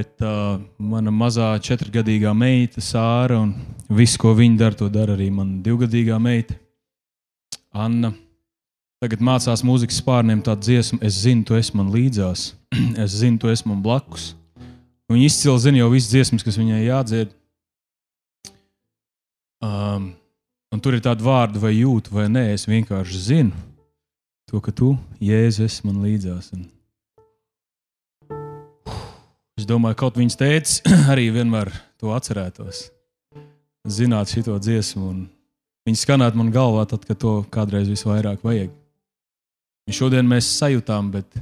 bet uh, mana mazā četrgadīgā meita Sāra un viss, ko viņa dara, to dara arī mana divgadīgā meita Anna. Tagad mācās mūzikas spārniem tādu dziesmu, es zinu, tu esi man līdzās, es zinu, tu esi man blakus. Viņa izcili zina jau visas dziesmas, kas viņai jādzied. Um, un tur ir tādi vārdi, vai jūtu, vai nē, es vienkārši zinu to, ka tu, Jēzus, esi man līdzās. Un es domāju, ka kaut viņas tēvs arī vienmēr to atcerētos. Zināt šo dziesmu, un viņi skanētu man galvā, tad, kad to kādreiz visvairāk vajag. Un šodien mēs sajūtām, bet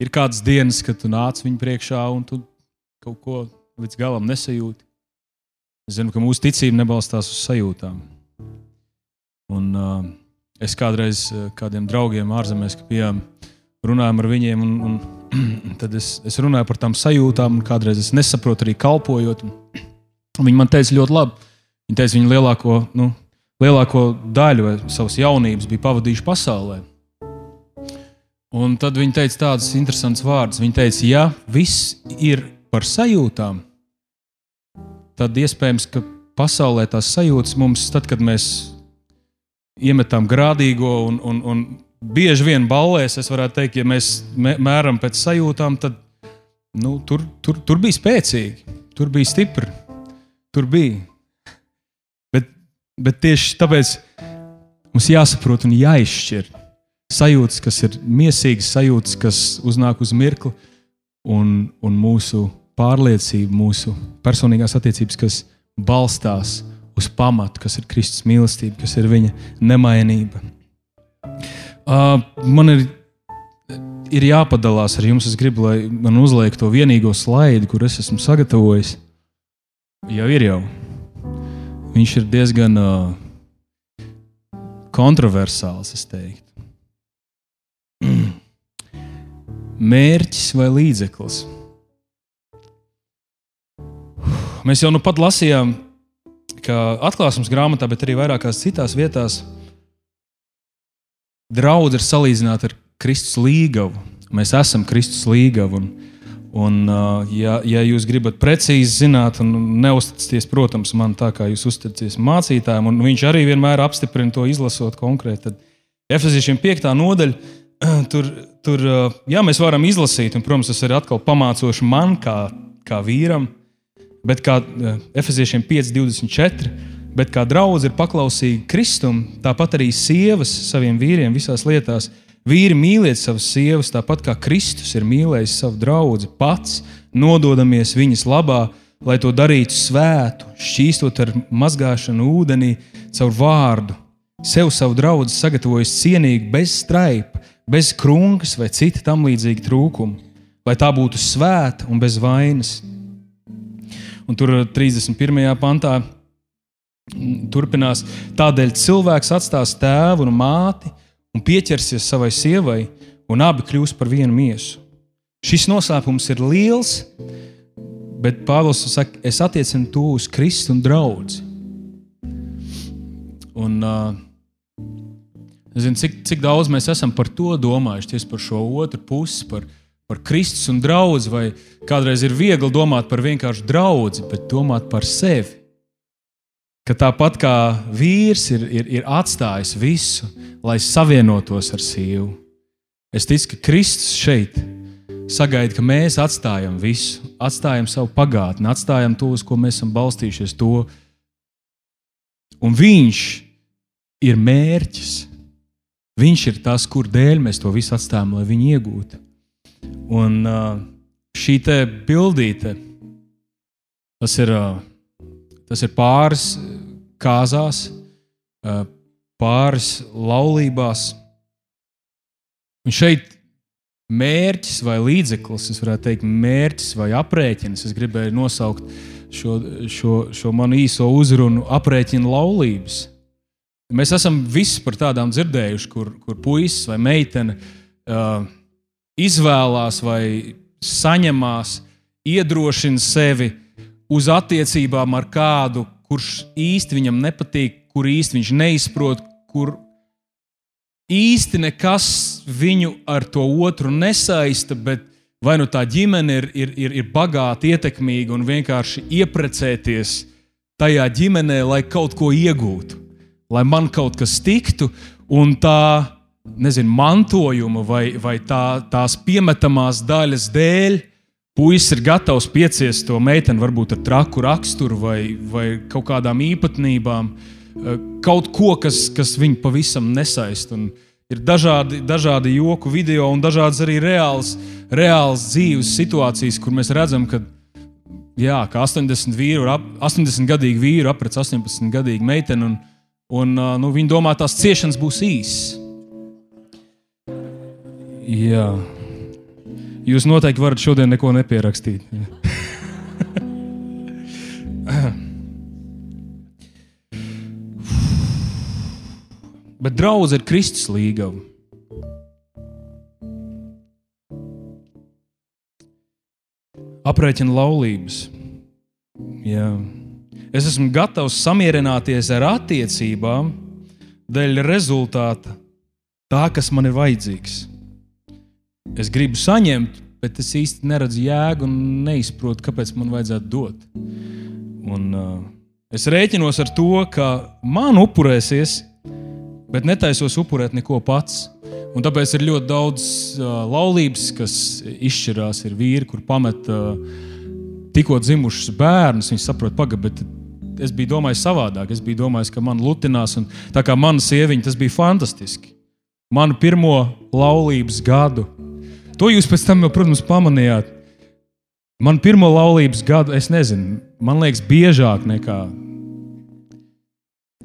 ir kādas dienas, kad tu nāc viņu priekšā un tu kaut ko līdz galam nesajūti. Es zinu, ka mūsu ticība nebalstās uz sajūtām. Un, uh, es kādreiz kādiem draugiem ārzemēs, bijām, runājām ar viņiem, un, un tad es, es runāju par tām sajūtām, un kādreiz es nesaprotu arī kalpojot. Viņi man teica ļoti labi. Viņi teica, viņi lielāko, nu, lielāko daļu savas jaunības bija pavadījuši pasaulē. Un tad viņi teica tādus interesantus vārdus. Viņi teica, ja viss ir par sajūtām, tad iespējams, ka pasaulē tās sajūtas mums, tad, kad mēs iemetam grādīgo un, un, un bieži vien ballēs, es varētu teikt, ja mēs mēram pēc sajūtām, tad nu, tur, tur, tur bija spēcīgi, tur bija stipri, tur bija. Bet, bet tieši tāpēc mums jāsaprot un jāizšķir sajūtas, kas ir mīsīgas, sajūtas, kas uznāk uz mirkli, un, un mūsu pārliecība, mūsu personīgās attiecības, kas balstās uz pamatu, kas ir Kristus mīlestība, kas ir viņa nemainība. Uh, man ir, ir jāpadalās ar jums. Es gribu, lai man uzliek to vienīgo slaidu, kur es esmu sagatavojis. Jau ir jau. Viņš ir diezgan uh, kontroversāls, es teiktu. Mērķis vai līdzeklis? Mēs jau nu pat lasījām, ka atklāsmes grāmatā, bet arī vairākās citās vietās, draudz ir salīdzināta ar Kristus līgavu. Mēs esam Kristus līgavu. Un, un, ja, ja jūs gribat precīzi zināt, un neuzticieties, protams, man tā kā jūs uzticaties mācītājiem, un viņš arī vienmēr apstiprina to izlasot konkrēti, tad Efeziešiem 5. nodaļa. Tur, tur jā, mēs varam izlasīt, un, protams, tas ir atkal pamācoši man, kā, kā vīram, bet kā eh, Efeziešiem 5,24. Bet kā draugs ir paklausīgi Kristum, tāpat arī sievas saviem vīriem visās lietās. Vīri mīliet savas sievas, tāpat kā Kristus ir mīlējis savu draugu pats, nododamies viņas labā, lai to darītu svētu, šķīstot ar mazgāšanu ūdenī, caur vārdu. Sev savu draugu sagatavojis cienīgi, bez straipa, bez krunkas vai cita tam līdzīga trūkuma, lai tā būtu svēta un bez vainas. Un tur 31. pantā turpinās, tādēļ cilvēks atstās tēvu un māti un pieķersies savai sievai, un abi kļūs par vienu miesu. Šis noslēpums ir liels, bet Pāvils saka, es attiecinu to uz Kristu un draugu. Un, uh, zinu, cik, cik daudz mēs esam par to domājuši, par šo otru pusi, par, par Kristus un draugu, vai kādreiz ir viegli domāt par vienkārši draugu, bet domāt par sevi. Ka tāpat kā vīrs ir, ir, ir atstājis visu, lai savienotos ar sievu, es ticu, ka Kristus šeit sagaida, ka mēs atstājam visu, atstājam savu pagātni, atstājam to, uz ko mēs esam balstījušies. To. Un Viņš ir mērķis. Viņš ir tas, kur dēļ mēs to visu atstājam, lai viņu iegūtu. Un šī bildīte, tas ir, tas ir pāris kāzās, pāris laulībās. Un šeit mērķis vai līdzeklis, es varētu teikt, mērķis vai aprēķins. Es gribēju nosaukt šo, šo, šo manu īso uzrunu, aprēķina laulības. Mēs esam visi par tādām dzirdējuši, kur, kur puisis vai meitene uh, izvēlās vai saņemās, iedrošina sevi uz attiecībām ar kādu, kurš īsti viņam nepatīk, kur īsti viņš neizprot, kur īsti nekas viņu ar to otru nesaista, bet vai nu tā ģimene ir, ir, ir, ir bagāta, ietekmīga un vienkārši ieprecēties tajā ģimenē, lai kaut ko iegūtu, lai man kaut kas tiktu, un tā nezinu, mantojuma vai, vai tā, tās piemetamās daļas dēļ. Puisis ir gatavs pieciest to meiteni, varbūt ar traku raksturu vai, vai kaut kādām īpatnībām, eh, kaut ko, kas, kas viņu pavisam nesaist. Un, Ir dažādi, dažādi joku video un dažādas arī reālas, reālas dzīves situācijas, kur mēs redzam, ka, jā, ka 80, vīru, 80 gadīgi vīri aprec 18 gadīgu meiteni, un, un nu, viņi domā, tās ciešanas būs īsas. Jā. Jūs noteikti varat šodien neko nepierakstīt. Bet draudzene ir Kristus līgava. Aprēķina laulības. Jā. Es esmu gatavs samierināties ar attiecībām dēļ rezultāta, tā, kas man ir vajadzīgs. Es gribu saņemt, bet es īsti neredzu jēgu un neizprotu, kāpēc man vajadzētu dot. Un, uh, es rēķinos ar to, ka man upurēsies bet netaisos upurēt neko pats. Un tāpēc ir ļoti daudz uh, laulības, kas izšķirās. Ir vīri, kur pamet uh, tikko dzimušus bērnus. Viņi saprot, pagaidi, es biju domājis savādāk. Es biju domājis, ka man lutinās, un tā kā mana sieviņa, tas bija fantastiski. Manu pirmo laulības gadu. To jūs pēc tam, jau, protams, pamanījāt. Man pirmo laulības gadu, es nezinu, man liekas, biežāk nekā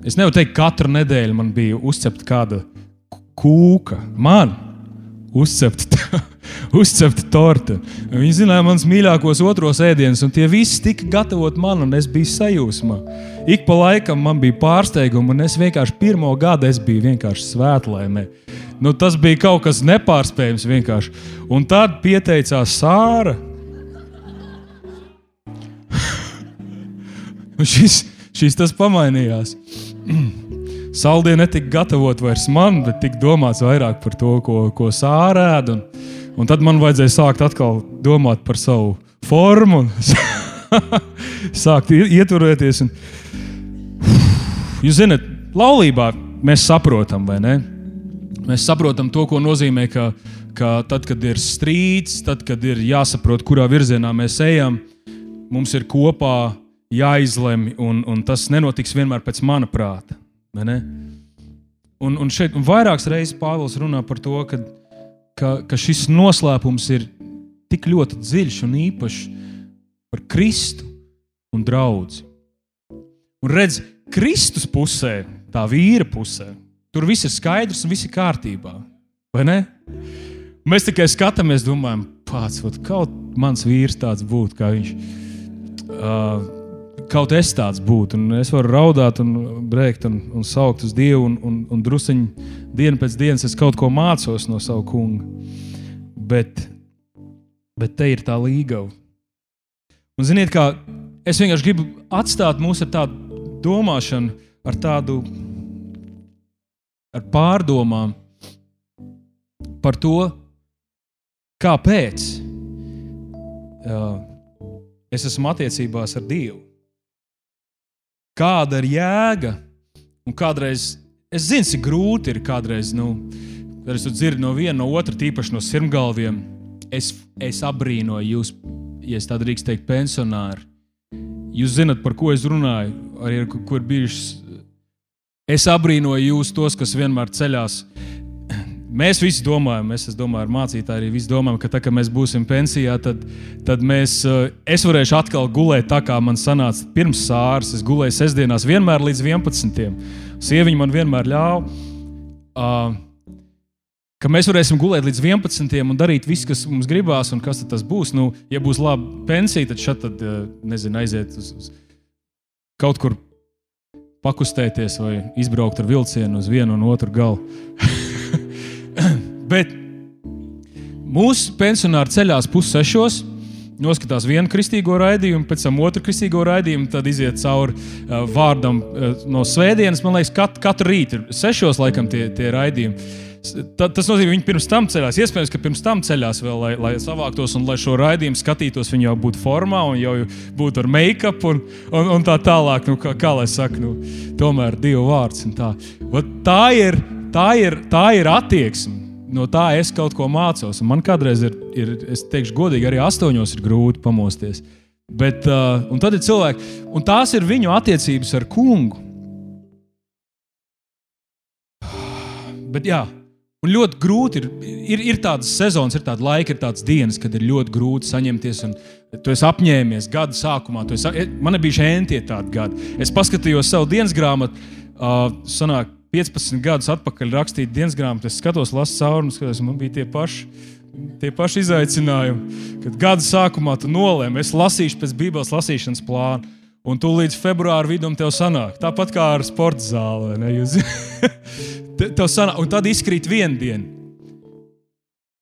Es nevaru teikt, ka katru nedēļu man bija uzcepta kāda kūka. Man uzcepta, uzcepta torte. Viņi zināja manas mīļākos otros ēdienus, un tie visi tika gatavoti man, un es biju sajūsmā. Ik pa laikam man bija pārsteigumi, un es vienkārši pirmo gadu es biju vienkārši svētlaimē. Nu, tas bija kaut kas nepārspējams vienkārši. Un tad pieteicās Sāra. šis, šis tas pamainījās. Saldie netika gatavot vairs man, bet tika domāts vairāk par to, ko, ko sārēd. Un, un tad man vajadzēja sākt atkal domāt par savu formu un sākt ieturēties. Un... Jūs zināt, laulībā mēs saprotam, vai ne? Mēs saprotam to, ko nozīmē, ka, ka tad, kad ir strīds, tad, kad ir jāsaprot, kurā virzienā mēs ejam, mums ir kopā jāizlemj, un, un tas nenotiks vienmēr pēc mana prāta. Un, un šeit un vairākas reizes Pāvils runā par to, ka, ka, ka šis noslēpums ir tik ļoti dziļš un īpašs par Kristu un draugu. Un redz, Kristus pusē, tā vīra pusē, tur viss ir skaidrs un viss ir kārtībā. Mēs tikai skatāmies, domājam, pats, kaut mans vīrs tāds būtu, kā viņš. Uh, kaut es tāds būtu, un es varu raudāt, un brēkt un, un saukt uz Dievu, un, un, un druskuļi dienu pēc dienas es kaut ko mācos no sava kunga. Bet, bet te ir tā līgava. Un ziniet, kā es vienkārši gribu atstāt mūs ar tādu domāšanu, ar tādu ar pārdomām par to, kāpēc uh, es esmu attiecībās ar Dievu kāda ir jēga. Un kādreiz, es zinu, cik grūti ir kādreiz, nu, kad es dzirdu no viena, no otra, tīpaši no sirmgalviem. Es, es abrīnoju jūs, ja tā drīkst teikt, pensionāri. Jūs zinat, par ko es runāju, arī ar kur bijušas. Es abrīnoju jūs, tos, kas vienmēr ceļās Mēs visi domājam, es domāju, ar mācītāju arī visi domājam, ka tā, kad mēs būsim pensijā, tad, tad mēs, eh, es varēšu atkal gulēt tā, kā man sanāca pirms sāras. Es gulēju sestdienās vienmēr līdz 11. Sieviņa man vienmēr ļāva. Uh, ka mēs varēsim gulēt līdz 11. un darīt visu, kas mums gribās, un kas tas būs. Nu, ja būs laba pensija, tad šeit, tad, eh, nezinu, aiziet uz, uz kaut kur pakustēties vai izbraukt ar vilcienu uz vienu un otru galu. Bet mūsu pensionāri ceļās pussešos. Noskatās vienu kristīgo raidījumu, pēc tam otru kristīgo raidījumu, tad iziet cauri uh, vārdam uh, no svētdienas. Man liekas, kat, katru rītu ir sešos laikam tie, tie raidījumi. Ta, tas nozīmē, ka viņi pirms tam ceļās. Iespējams, ka pirms tam ceļās vēl, lai, lai savāktos un lai šo raidījumu skatītos. Viņi jau būtu formā un jau būtu ar make-up un, un, un tā tālāk. Nu, kā, kā lai saka, nu, tomēr divu vārds. Tā. tā, ir, tā, ir, tā ir attieksme. No tā es kaut ko mācos. Un man kādreiz ir, ir, es teikšu, godīgi, arī astoņos ir grūti pamosties. Bet, uh, un tad ir cilvēki, un tās ir viņu attiecības ar kungu. Bet jā, Un ļoti grūti ir, ir, ir tādas sezonas, ir tāda laika, ir tādas dienas, kad ir ļoti grūti saņemties. Tu esi apņēmies gada sākumā. Esi, e, man bija šie entie tādi gadi. Es paskatījos savu dienas grāmatu, uh, sanāk, 15 gadus atpakaļ rakstīt dienas grāmatu. Es skatos, lasu cauri, un skatos, man bija tie paši. Tie paši izaicinājumi, kad gada sākumā tu nolēmi, es lasīšu pēc Bībeles lasīšanas plāna, un tu līdz februāra vidum tev sanāk. Tāpat kā ar sporta zāli. Tev sanāk, un tad izkrīt viena diena.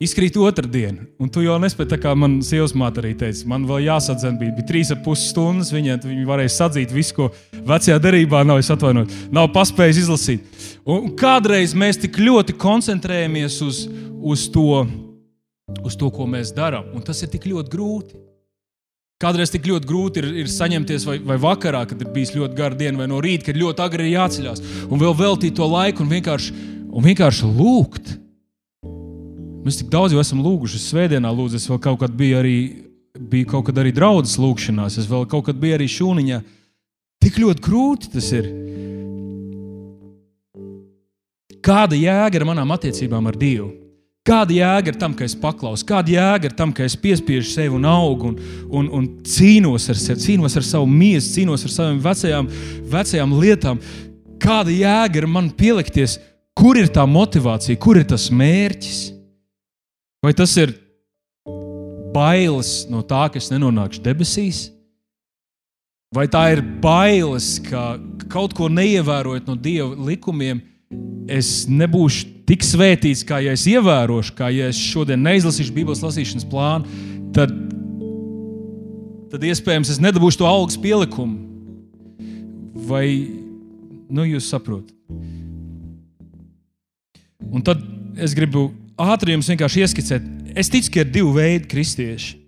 Izkrīt otrā diena, un tu jau nespēji, tā kā man sievas māte arī teica, man vēl jāsadzen, bija, bija trīs ar pus stundas. Viņa, viņa varēja sadzīt visu, ko vecajā darbā nav atvainojis, nav paspējis izlasīt. Un kādreiz mēs tik ļoti koncentrējamies uz, uz, to, uz to, ko mēs darām, un tas ir tik ļoti grūti. Kādreiz tik ļoti grūti ir, ir saņemties, vai, vai vakarā, kad ir bijis ļoti gara diena, vai no rīta, kad ļoti agri ir jāceļās, un vēl veltīt to laiku un vienkārši, un vienkārši lūgt. Mēs tik daudz jau esam lūguši. Svētdienā lūdzu, es vēl kaut kad biju arī, biju kaut kad arī draudzes lūgšanās, es vēl kaut kad biju arī šūniņā. Tik ļoti grūti tas ir. Kāda jēga ir manām attiecībām ar Dievu? Kāda jēga ir tam, ka es paklausu, kāda jēga ir tam, ka es piespiežu sevi un augu un, un, un cīnos ar sevi, cīnos ar savu miesu, cīnos ar savām vecajām, vecajām lietām. Kāda jēga ir man pielikties, kur ir tā motivācija, kur ir tas mērķis? Vai tas ir bailes no tā, ka es nenonākšu debesīs? Vai tā ir bailes, ka kaut ko neievērojot no Dieva likumiem, es nebūšu tik svētīts, kā ja es ievērošu, kā ja es šodien neizlasīšu Bībeles lasīšanas plānu, tad, tad iespējams es nedabūšu to algas pielikumu. Vai nu, jūs saprotat? Un tad es gribu ātri jums vienkārši ieskicēt. Es ticu, ka ir divi veidi kristieši.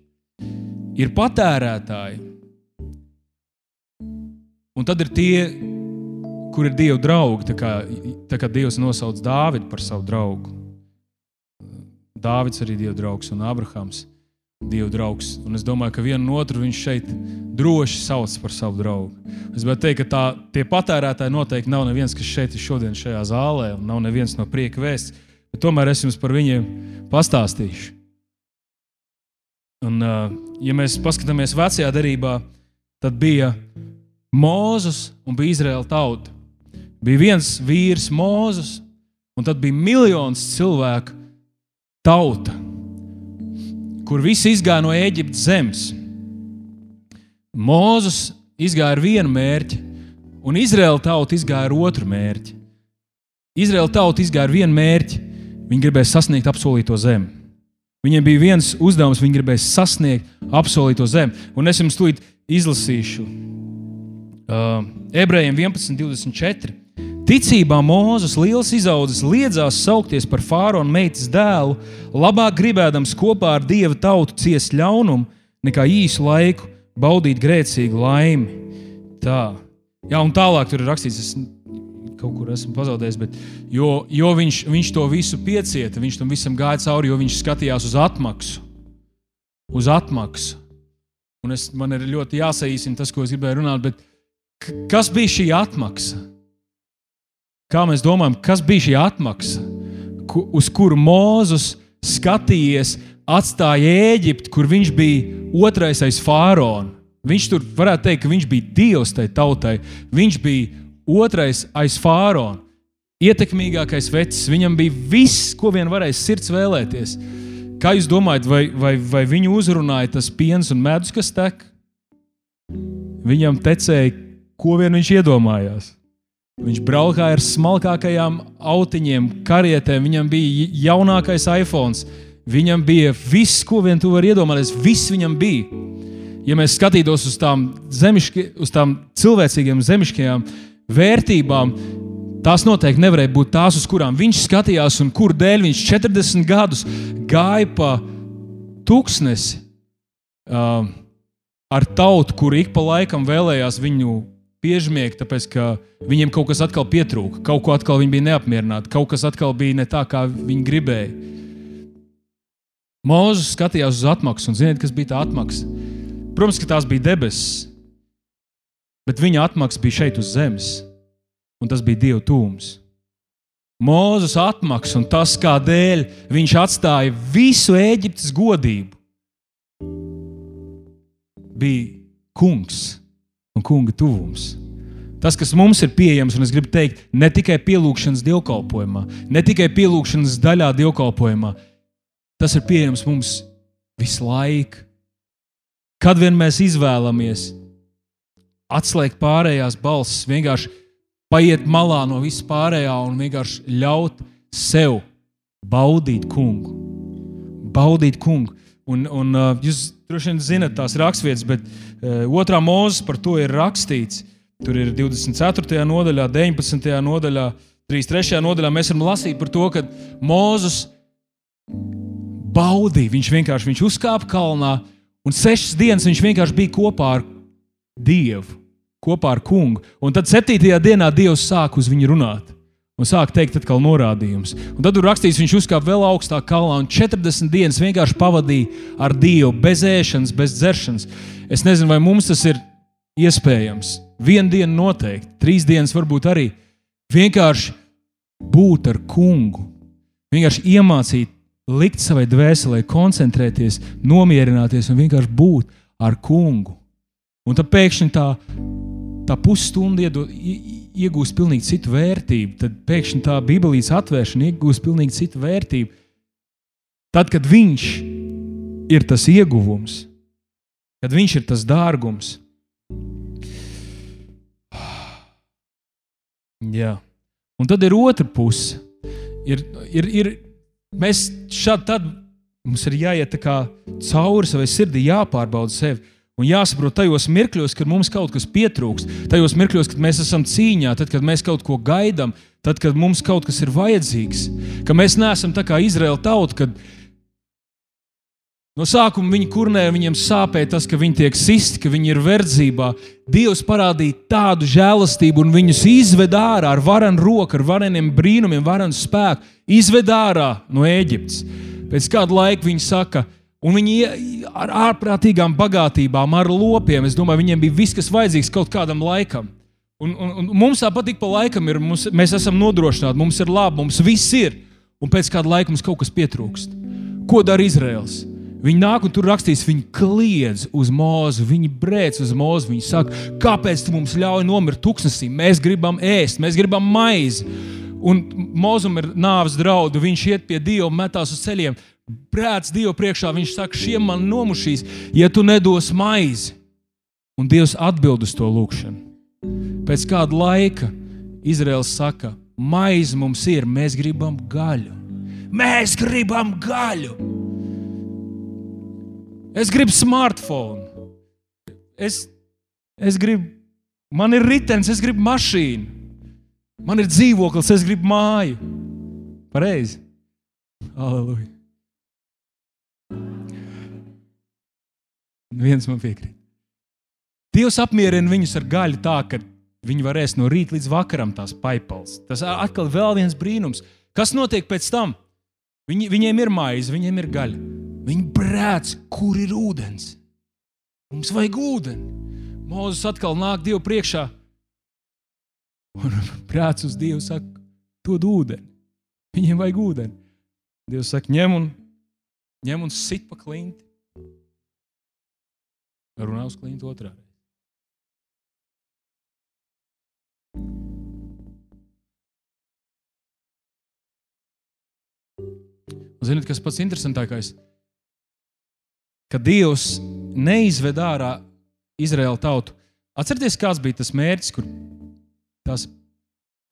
Ir patērētāji, un tad ir tie, kur ir Dieva draugi. Tā kā, tā kā Dievs nosauc Dāvidu par savu draugu. Dāvids arī Dieva draugs un Abrahams. Dieva draugs. Un es domāju, ka vienu otru viņš šeit droši sauc par savu draugu. Es gribētu teikt, ka tā, tie patērētāji noteikti nav neviens, kas šeit ir šodien šajā zālē, un nav neviens no prieka vēsts. Bet tomēr es jums par viņiem pastāstīšu. Un, ja mēs paskatāmies vecajā darbā, tad bija Mozus un bija Izraēla tauta. Bija viens vīrs, Mozus, un tad bija miljons cilvēku tauta, kur visi izgāja no Eģiptes zemes. Mozus izgāja ar vienu mērķi, un Izraēla tauta izgāja ar otru mērķi. Izraēla tauta izgāja ar vienu mērķi. Viņi gribēja sasniegt apsolīto zemi. Viņiem bija viens uzdevums, viņi gribēja sasniegt apsolīto zemi. Un es jums tūlīt izlasīšu uh, ebrejiem 11, 24. Ticībā Mozus liels izaudzis liedzās saukties par fāraona meitas dēlu, labāk gribēdams kopā ar dieva tautu ciest ļaunumu, nekā īsu laiku baudīt grēcīgu laimi. Tā. Jā, un tālāk tur ir rakstīts, es kaut kur esmu pazaudējis, bet jo, jo viņš, viņš to visu piecieta, viņš tam visam gāja cauri, jo viņš skatījās uz atmaksu. Uz atmaksu. Un es, man ir ļoti jāsaīsina tas, ko es gribēju runāt, bet kas bija šī atmaksa? Kā mēs domājam, kas bija šī atmaksa, uz kuru Mozus skatījies, atstāja Eģipti, kur viņš bija otrais aiz fārona. Viņš tur varētu teikt, ka viņš bija dievs tai tautai. Viņš bija otrais aiz fārona. Ietekmīgākais vecs, viņam bija viss, ko vien varēja sirds vēlēties. Kā jūs domājat, vai, vai, vai viņu uzrunāja tas piens un medus, kas tek? Viņam tecēja, ko vien viņš iedomājās. Viņš braukāja ar smalkākajām autiņiem, karietēm, viņam bija jaunākais iPhone, viņam bija viss, ko vien tu vari iedomāties, viss viņam bija. Ja mēs skatītos uz tām, zemiški, uz tām cilvēcīgām, zemiskajām vērtībām, Tās noteikti nevarēja būt tās, uz kurām viņš skatījās, un kur dēļ viņš 40 gadus gāja pa tūkstnesi uh, ar tautu, kur ik pa laikam vēlējās viņu piežmiegt, tāpēc ka viņiem kaut kas atkal pietrūka, kaut ko atkal viņi bija neapmierināti, kaut kas atkal bija ne tā, kā viņi gribēja. Mūzis skatījās uz atmaksu, un ziniet, kas bija tā atmaksa? Protams, ka tās bija debesis, bet viņa atmaksa bija šeit uz zemes, un tas bija Dieva tūms. Mūzes atmaksa un tas, kādēļ viņš atstāja visu Eģiptes godību, bija kungs un kunga tuvums. Tas, kas mums ir pieejams, un es gribu teikt, ne tikai pielūgšanas dievkalpojumā, ne tikai pielūgšanas daļā dievkalpojumā, tas ir pieejams mums visu laiku. Kad vien mēs izvēlamies atslēgt pārējās balsis, vienkārši paiet malā no viss pārējā un vienkārši ļaut sev baudīt kungu. Baudīt kungu. Un, un uh, jūs droši vien zinat tās raksturvietas, bet uh, otrā mūzes par to ir rakstīts. Tur ir 24. nodaļā, 19. nodaļā, 33. nodaļā. Mēs varam lasīt par to, ka Mozus baudīja. Viņš vienkārši viņš uzkāpa kalnā, un sešas dienas viņš vienkārši bija kopā ar Dievu, kopā ar Kungu. Un tad septītajā dienā Dievs sāk uz viņu runāt un sāk teikt atkal norādījumus. Un tad tur rakstīts, viņš uzkāpa vēl augstāk kalnā un 40 dienas vienkārši pavadīja ar Dievu, bez ēšanas, bez dzeršanas. Es nezinu, vai mums tas ir iespējams. Vienu dienu noteikti, trīs dienas varbūt arī. Vienkārši būt ar kungu, vienkārši iemācīt, likt savai dvēselē, koncentrēties, nomierināties un vienkārši būt ar kungu. Un tad pēkšņi tā, tā pusstunda iegūst pilnīgi citu vērtību, tad pēkšņi tā Bībelīs atvēršana iegūst pilnīgi citu vērtību. Tad, kad viņš ir tas ieguvums, kad viņš ir tas dārgums, Jā. Un tad ir otra puse. Ir, ir, ir, mēs šādi tad mums ir jāiet cauri savai sirdī, jāpārbauda sevi. Un jāsaprot tajos mirkļos, kad mums kaut kas pietrūkst, tajos mirkļos, kad mēs esam cīņā, tad, kad mēs kaut ko gaidām, tad, kad mums kaut kas ir vajadzīgs. Ka mēs neesam tā kā Izraēla tauta, kad no sākuma viņi kurnē, viņiem sāpēja tas, ka viņi tiek sisti, ka viņi ir verdzībā. Dievs parādīja tādu žēlastību un viņus izved ārā ar varenu roku, ar vareniem brīnumiem, varenu spēku, izved ārā no Eģiptes. Pēc kāda laika viņi saka, Un viņi ar ārprātīgām bagātībām, ar lopiem, es domāju, viņiem bija viss, kas vajadzīgs kaut kādam laikam. Un, un, un mums tāpat ik pa laikam ir, mums, mēs esam nodrošināti, mums ir labi, mums viss ir. Un pēc kāda laika mums kaut kas pietrūkst. Ko dara Izraels? Viņi nāk un tur rakstīs, viņi kliedz uz mūzu, viņi brēc uz mūzu. Viņi saka, kāpēc tu mums ļauj nomirt tuksnesī? Mēs gribam ēst, mēs gribam maizi. Un mūzum ir nāves draudu, viņš iet pie Dieva, metās uz ceļiem brēc Dievu priekšā, viņš saka, šiem man nomušīs, ja tu nedos maizi. Un Dievs atbild uz to lūgšanu. Pēc kāda laika Izraels saka, maize mums ir, mēs gribam gaļu. Mēs gribam gaļu. Es gribu smartphone. Es, es gribu, man ir ritenis, es gribu mašīnu. Man ir dzīvoklis, es gribu māju. Pareizi. Aleluja. Viens man piekrīt. Dievs apmierina viņus ar gaļu tā, ka viņi varēs no rīta līdz vakaram tās paipals. Tas atkal vēl viens brīnums. Kas notiek pēc tam? Viņi, viņiem ir maize, viņiem ir gaļa. Viņi brēc, kur ir ūdens. Mums vajag ūdeni. Mozus atkal nāk Dievu priekšā un brēc uz Dievu saka, dod ūdeni. Viņiem vajag ūdeni. Dievs saka, ņem un, ņem un sit pa klinti runā uz klientu otrādi. Ziniet, kas pats interesantākais? Ka Dievs neizved ārā Izraēlu tautu. Atcerieties, kāds bija tas mērķis, kur tās,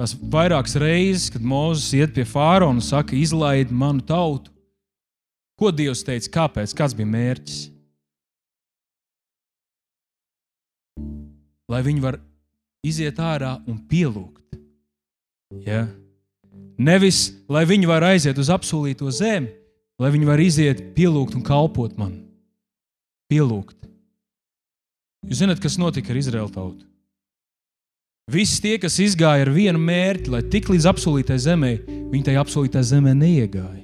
tās vairākas reizes, kad Mozus iet pie Fāraona un saka, izlaid manu tautu. Ko Dievs teica? Kāpēc? Kāds bija mērķis? Lai viņi var iziet ārā un pielūgt. Ja? Nevis, lai viņi varētu aiziet uz apsolīto zemi, lai viņi varētu iziet, pielūgt un kalpot man. Pielūgt. Jūs zināt, kas notika ar Izraēlu tautu? Visi tie, kas izgāja ar vienu mērķi, lai tik līdz apsolītai zemē, viņi tajā apsolītā zemē neiegāja.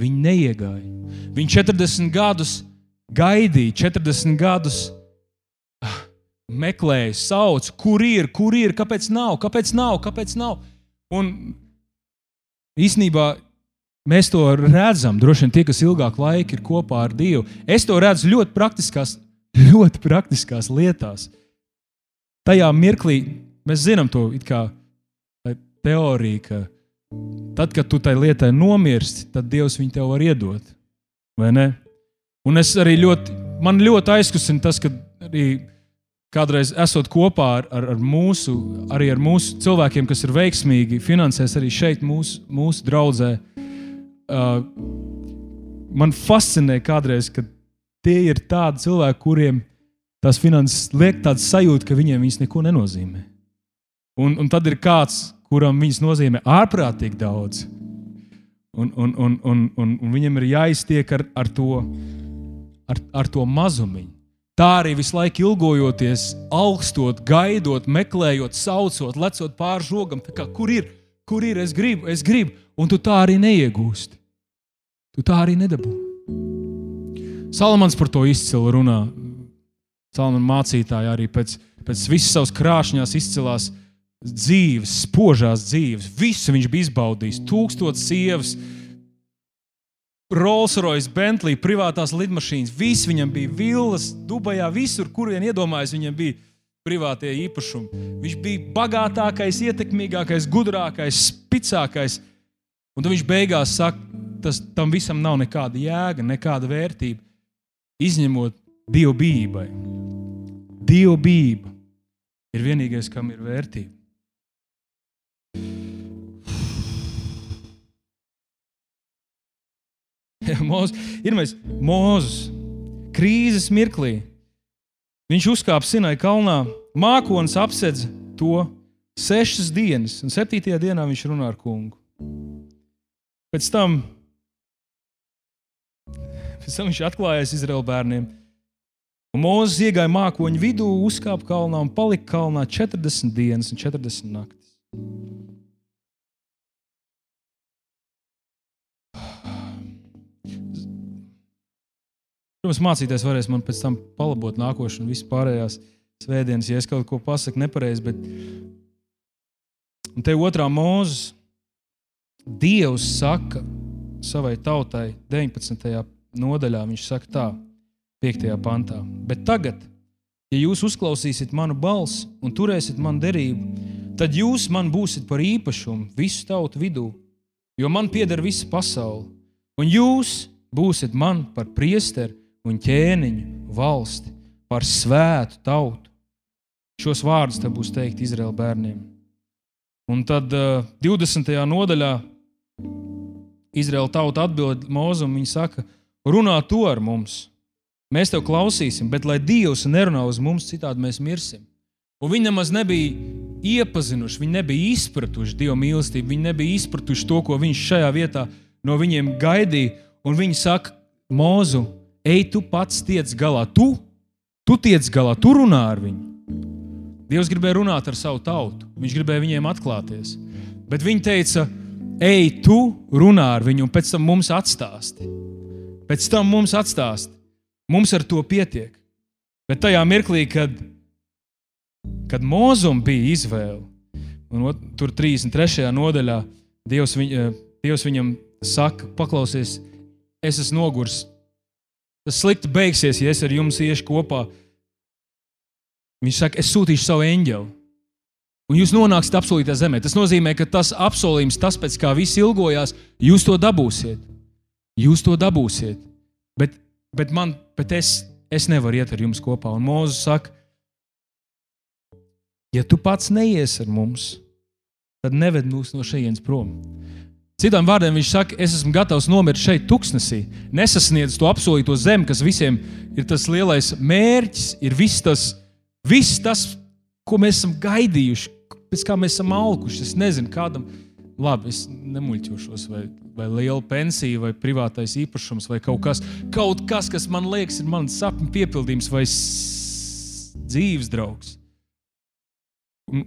Viņi neiegāja. Viņi 40 gadus gaidīja, 40 gadus ah, meklēja, sauc, kur ir, kur ir, kāpēc nav, kāpēc nav, kāpēc nav. Un īsnībā mēs to redzam, droši vien tie, kas ilgāk laika ir kopā ar Dievu. Es to redzu ļoti praktiskās, ļoti praktiskās lietās. Tajā mirklī mēs zinām to kā teoriju, ka tad, kad tu tai lietai nomirsti, tad Dievs viņu tev var iedot. Vai ne? Un es arī ļoti, man ļoti aizkustina tas, ka arī kādreiz esot kopā ar, ar, ar, mūsu, arī ar mūsu cilvēkiem, kas ir veiksmīgi, finansēs arī šeit, mūsu, mūsu draudzē. Uh, man fascinē kādreiz, kad tie ir tādi cilvēki, kuriem tās finanses liek tādu sajūtu, ka viņiem viņas neko nenozīmē. Un, un tad ir kāds, kuram viņas nozīmē ārprātīgi daudz. Un, un, un, un, un, un viņam ir jāiztiek ar, ar, to, ar, ar to mazumiņu. Tā arī visu laiku ilgojoties, augstot, gaidot, meklējot, saucot, lecot pāri žogam, kā, kur ir, kur ir, es gribu, es gribu, un tu tā arī neiegūsti. Tu tā arī nedabū. Salamans par to izcilu runā. Salamana mācītāja arī pēc, pēc visas savas krāšņās izcilās dzīves, spožās dzīves. Visu viņš bija izbaudījis. Tūkstotis sievas, Rolls Royce, Bentley, privātās lidmašīnas. Viss viņam bija vilnas, Dubajā, visur, kur vien iedomājas, viņam bija privātie īpašumi. Viņš bija bagātākais, ietekmīgākais, gudrākais, spēcīgākais. Un tad viņš beigās saka, tas tam visam nav nekāda jēga, nekāda vērtība, izņemot dievbijībai. Dievbijība ir vienīgais, kam ir vērtība. Mūzes, ir mēs Mozus, krīzes mirklī. Viņš uzkāpa Sinai kalnā, mākonis apsedz to sešas dienas, un septītajā dienā viņš runā ar kungu. Pēc tam, pēc tam viņš atklājās Izraēlu bērniem. Mozus iegāja mākoņu vidū, uzkāpa kalnā un palika kalnā 40 dienas un 40 naktis. Protams, mācīties varēs man pēc tam palabot nākošais un viss pārējās svētdienas, ja es kaut ko pasaku nepareizi. Bet... Un te otrā mūzes Dievs saka savai tautai 19. nodaļā, viņš saka tā, 5. pantā. Bet tagad, ja jūs uzklausīsiet manu balsi un turēsiet manu derību, tad jūs man būsiet par īpašumu visu tautu vidū, jo man pieder visa pasaule, un jūs būsiet man par priesteru un ķēniņu valsti, par svētu tautu. Šos vārdus te būs teikt Izraēla bērniem. Un tad uh, 20. nodaļā Izraēla tauta atbild Mozum. Viņa saka, runā to ar mums. Mēs tev klausīsim, bet lai Dievs nerunā uz mums, citādi mēs mirsim. Un viņi nemaz nebija iepazinuši, viņi nebija izpratuši Dieva mīlestību, viņi nebija izpratuši to, ko viņš šajā vietā no viņiem gaidīja. Un viņi saka, Mūzu, ej, tu pats tiec galā. Tu, tu tiec galā, tu runā ar viņu. Dievs gribēja runāt ar savu tautu. Viņš gribēja viņiem atklāties. Bet viņi teica, ej, tu runā ar viņu, un pēc tam mums atstāsti. Pēc tam mums atstāsti. Mums ar to pietiek. Bet tajā mirklī, kad, kad Mozum bija izvēle, un ot, tur 33. nodaļā Dievs, viņ, eh, Dievs viņam saka, paklausies, es esmu noguris, Tas slikti beigsies, ja es ar jums iešu kopā. Viņš saka, es sūtīšu savu eņģeli. Un jūs nonāksiet apsolītā zemē. Tas nozīmē, ka tas apsolījums, tas pēc kā viss ilgojās, jūs to dabūsiet. Jūs to dabūsiet. Bet, bet, man, bet es, es nevaru iet ar jums kopā. Un Mozus saka, ja tu pats neies ar mums, tad neved mūs no šejienes prom. Citām vārdiem viņš saka, es esmu gatavs nomirt šeit, tuksnesī, nesasniedz to apsolīto zemi, kas visiem ir tas lielais mērķis, ir viss tas, viss tas ko mēs esam gaidījuši, pēc kā mēs esam auguši. Es nezinu, kādam, labi, es nemuļķošos, vai, vai liela pensija, vai privātais īpašums, vai kaut kas, kaut kas, kas man liekas, ir mans sapņu piepildījums vai dzīves draugs. Un,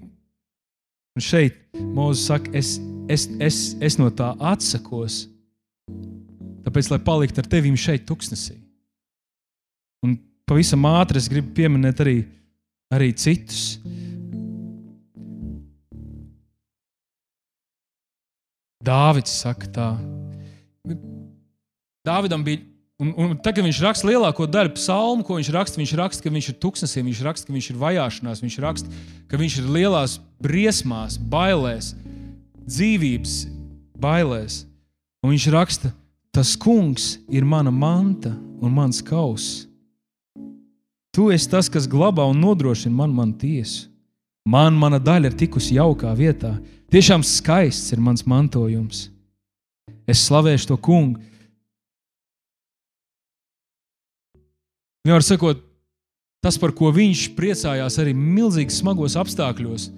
šeit Mozus saka, es, es, es, es no tā atsakos, tāpēc, lai paliktu ar tevi šeit, tuksnesī. Un pavisam ātri es gribu pieminēt arī, arī citus. Dāvids saka tā. Dāvidam bija, un, un tagad viņš raksta lielāko daļu psalmu, ko viņš raksta. Viņš raksta, ka viņš ir tuksnesī, viņš raksta, ka viņš ir vajāšanās, viņš raksta, ka viņš ir lielās briesmās, bailēs, dzīvības bailēs. Un viņš raksta, tas kungs ir mana manta un mans kauss. Tu esi tas, kas glabā un nodrošina man, man tiesu. Man mana daļa ir tikusi jaukā vietā. Tiešām skaists ir mans mantojums. Es slavēšu to kungu. Vienmēr sakot, tas, par ko viņš priecājās arī milzīgi smagos apstākļos.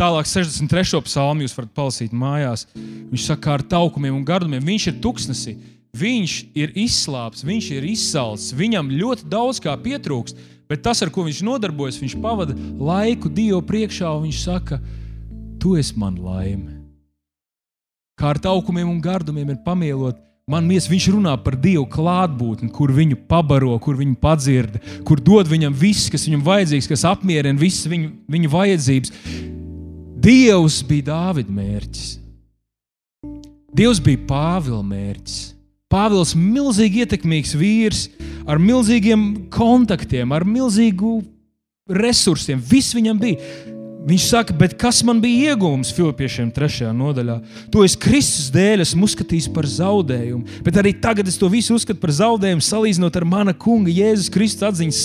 Tālāk, 63. psalmu jūs varat palasīt mājās. Viņš saka, ar taukumiem un gardumiem. Viņš ir tuksnesī, viņš ir izslāpis, viņš ir izsalcis, viņam ļoti daudz kā pietrūkst. Bet tas, ar ko viņš nodarbojas, viņš pavada laiku Dievu priekšā, un viņš saka, Tu esi man laime. Kā ar taukumiem un gardumiem ir pamielot, man mies, viņš runā par Dievu klātbūtni, kur viņu pabaro, kur viņu padzird, kur dod viņam viss, kas viņam vajadzīgs, kas apmierina visas viņu, viņu vajadzības. Dievs bija Dāvida mērķis. Dievs bija Pāvila mērķis. Pāvils ir milzīgi ietekmīgs vīrs, ar milzīgiem kontaktiem, ar milzīgu resursiem. Viss viņam bija. Viņš saka, bet kas man bija iegūms Filipiešiem 3. nodaļā? To es Kristus dēļ esmu uzskatījis par zaudējumu, bet arī tagad es to visu uzskatu par zaudējumu, salīdzinot ar mana kunga Jēzus Kristus atziņas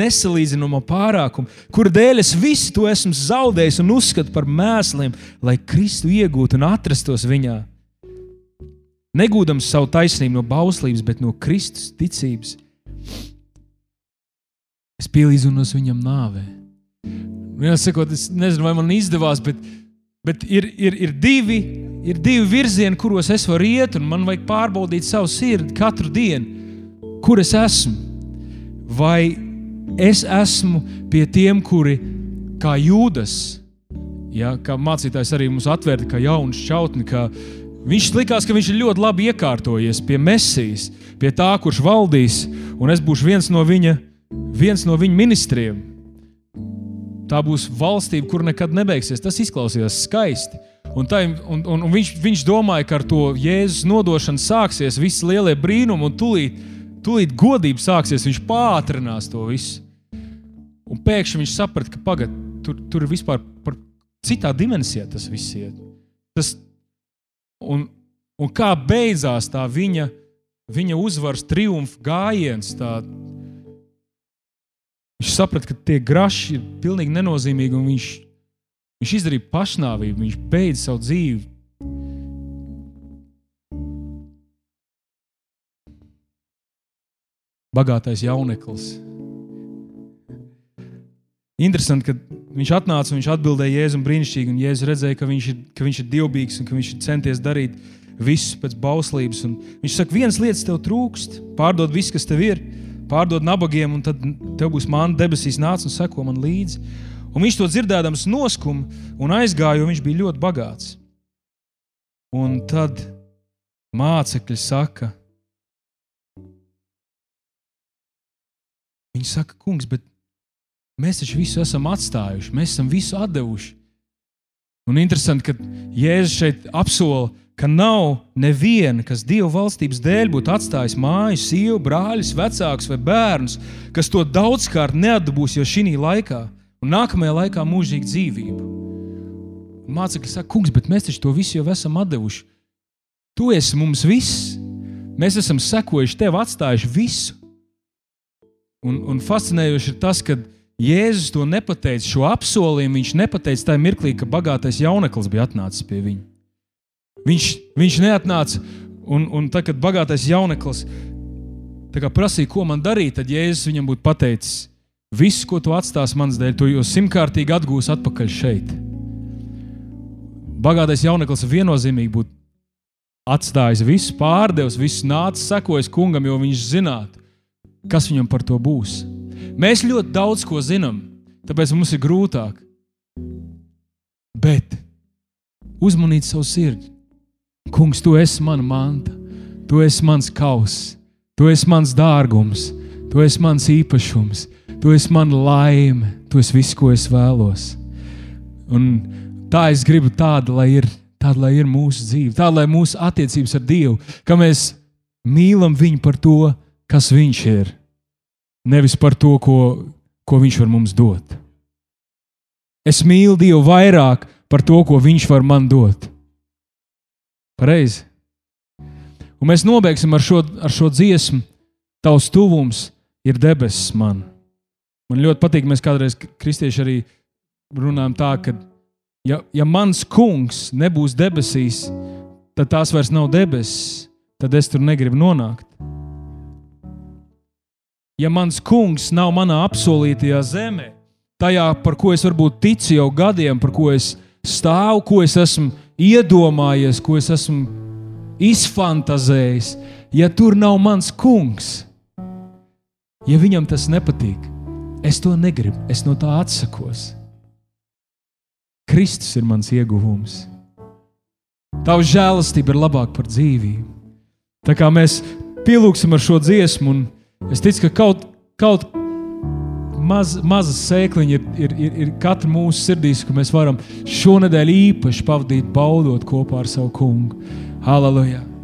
nesalīdzināmo pārākumu, kur dēļ es visu to esmu zaudējis un uzskatu par mēsliem, lai Kristu iegūtu un atrastos viņā negūdams savu taisnību no bauslības, bet no Kristus ticības. Es pielīdzinos viņam nāvē. Jāsakot, es nezinu, vai man izdevās, bet, bet ir, ir, ir, divi, ir divi virzieni, kuros es varu iet, un man vajag pārbaudīt savu sirdi katru dienu, kur es esmu. Vai es esmu pie tiem, kuri kā jūdas, ja, kā mācītājs arī mums atvērta, kā jaunu šķautni, kā Viņš likās, ka viņš ir ļoti labi iekārtojies pie Mēsīs, pie tā, kurš valdīs, un es būšu viens no viņa, viens no viņa ministriem. Tā būs valstība, kur nekad nebeigsies. Tas izklausījās skaisti. Un, tā, un, un, un viņš, viņš domāja, ka ar to Jēzus nodošanu sāksies visi lielie brīnumi, un tūlīt, tūlīt godība sāksies. Viņš pātrinās to visu. Un pēkšņi viņš saprata, ka pagad, tur, tur ir vispār par citā dimensijā tas viss iet. Tas, Un, un kā beidzās tā viņa, viņa uzvaras triumfa gājiens. Tā, viņš saprata, ka tie graši ir pilnīgi nenozīmīgi, un viņš, viņš izdarīja pašnāvību, viņš beidza savu dzīvi. Bagātais jauneklis. Interesanti, ka viņš atnāca un viņš atbildēja Jēzum brīnišķīgi, un Jēzus redzēja, ka viņš ir, ka viņš ir dievbijīgs un ka viņš ir centies darīt visu pēc bauslības. Un viņš saka, viens lietas tev trūkst, pārdod visu, kas tev ir, pārdod nabagiem, un tad tev būs māna debesīs nāc un seko man līdzi. Un viņš to dzirdēdams noskuma un aizgāja, jo viņš bija ļoti bagāts. Un tad mācekļi saka, viņi saka, kungs, bet Mēs taču visu esam atstājuši, mēs esam visu devuši. Un interesanti, ka Jēzus šeit apsola, ka nav neviena, kas Dieva valstības dēļ būtu atstājis māju, sievu, brāļus, vecākus vai bērnus, kas to daudzkārt neatdabūs jau šī laikā, un nākamajā laikā mūžīgu dzīvību. Mācekļi saka, kungs, bet mēs taču to visu jau esam devuši. Tu esi mums viss. Mēs esam sekojuši tev, atstājuši visu. Un, un fascinējoši ir tas, ka Jēzus to nepateica, šo apsolījumu viņš nepateica tajā mirklī, kad bagātais jauneklis bija atnācis pie viņa. Viņš, viņš neatnāca, un, un tad, kad bagātais jauneklis prasīja, ko man darīt, tad Jēzus viņam būtu pateicis, Viss, ko tu atstāsi manas dēļ, tu jau simtkārtīgi atgūsi atpakaļ šeit. Bagātais jauneklis viennozīmīgi būtu atstājis visu, pārdevis, visu nācis, sekojis kungam, jo viņš zinātu, kas viņam par to būs. Mēs ļoti daudz ko zinām, tāpēc mums ir grūtāk. Bet uzmanīt savu sirdi. Kungs, tu esi mana manta, tu esi mans kauss, tu esi mans dārgums, tu esi mans īpašums, tu esi mana laime, tu esi viss, ko es vēlos. Un tā es gribu tādu, lai ir, tāda, lai ir mūsu dzīve, tāda, lai mūsu attiecības ar Dievu, ka mēs mīlam viņu par to, kas viņš ir, nevis par to, ko, ko viņš var mums dot. Es mīlu Dievu vairāk par to, ko Viņš var man dot. Pareizi. Un mēs nobeigsim ar šo, ar šo dziesmu. Tavs tuvums ir debesis man. Man ļoti patīk, mēs kādreiz kristieši arī runājam tā, ka, ja, ja mans kungs nebūs debesīs, tad tās vairs nav debesis, tad es tur negribu nonākt. Ja mans kungs nav manā apsolītajā zemē, tajā, par ko es varbūt ticu jau gadiem, par ko es stāvu, ko es esmu iedomājies, ko es esmu izfantazējis, ja tur nav mans kungs, ja viņam tas nepatīk, es to negribu, es no tā atsakos. Kristus ir mans ieguvums. Tavs žēlastība ir labāka par dzīvību. Tā kā mēs pielūgsim ar šo dziesmu, un es ticu, ka kaut, kaut maz, maza sēkliņa ir, ir, ir, ir katra mūsu sirdīs, ka mēs varam šonadēļ īpaši pavadīt, baudot kopā ar savu kungu. Halleluja!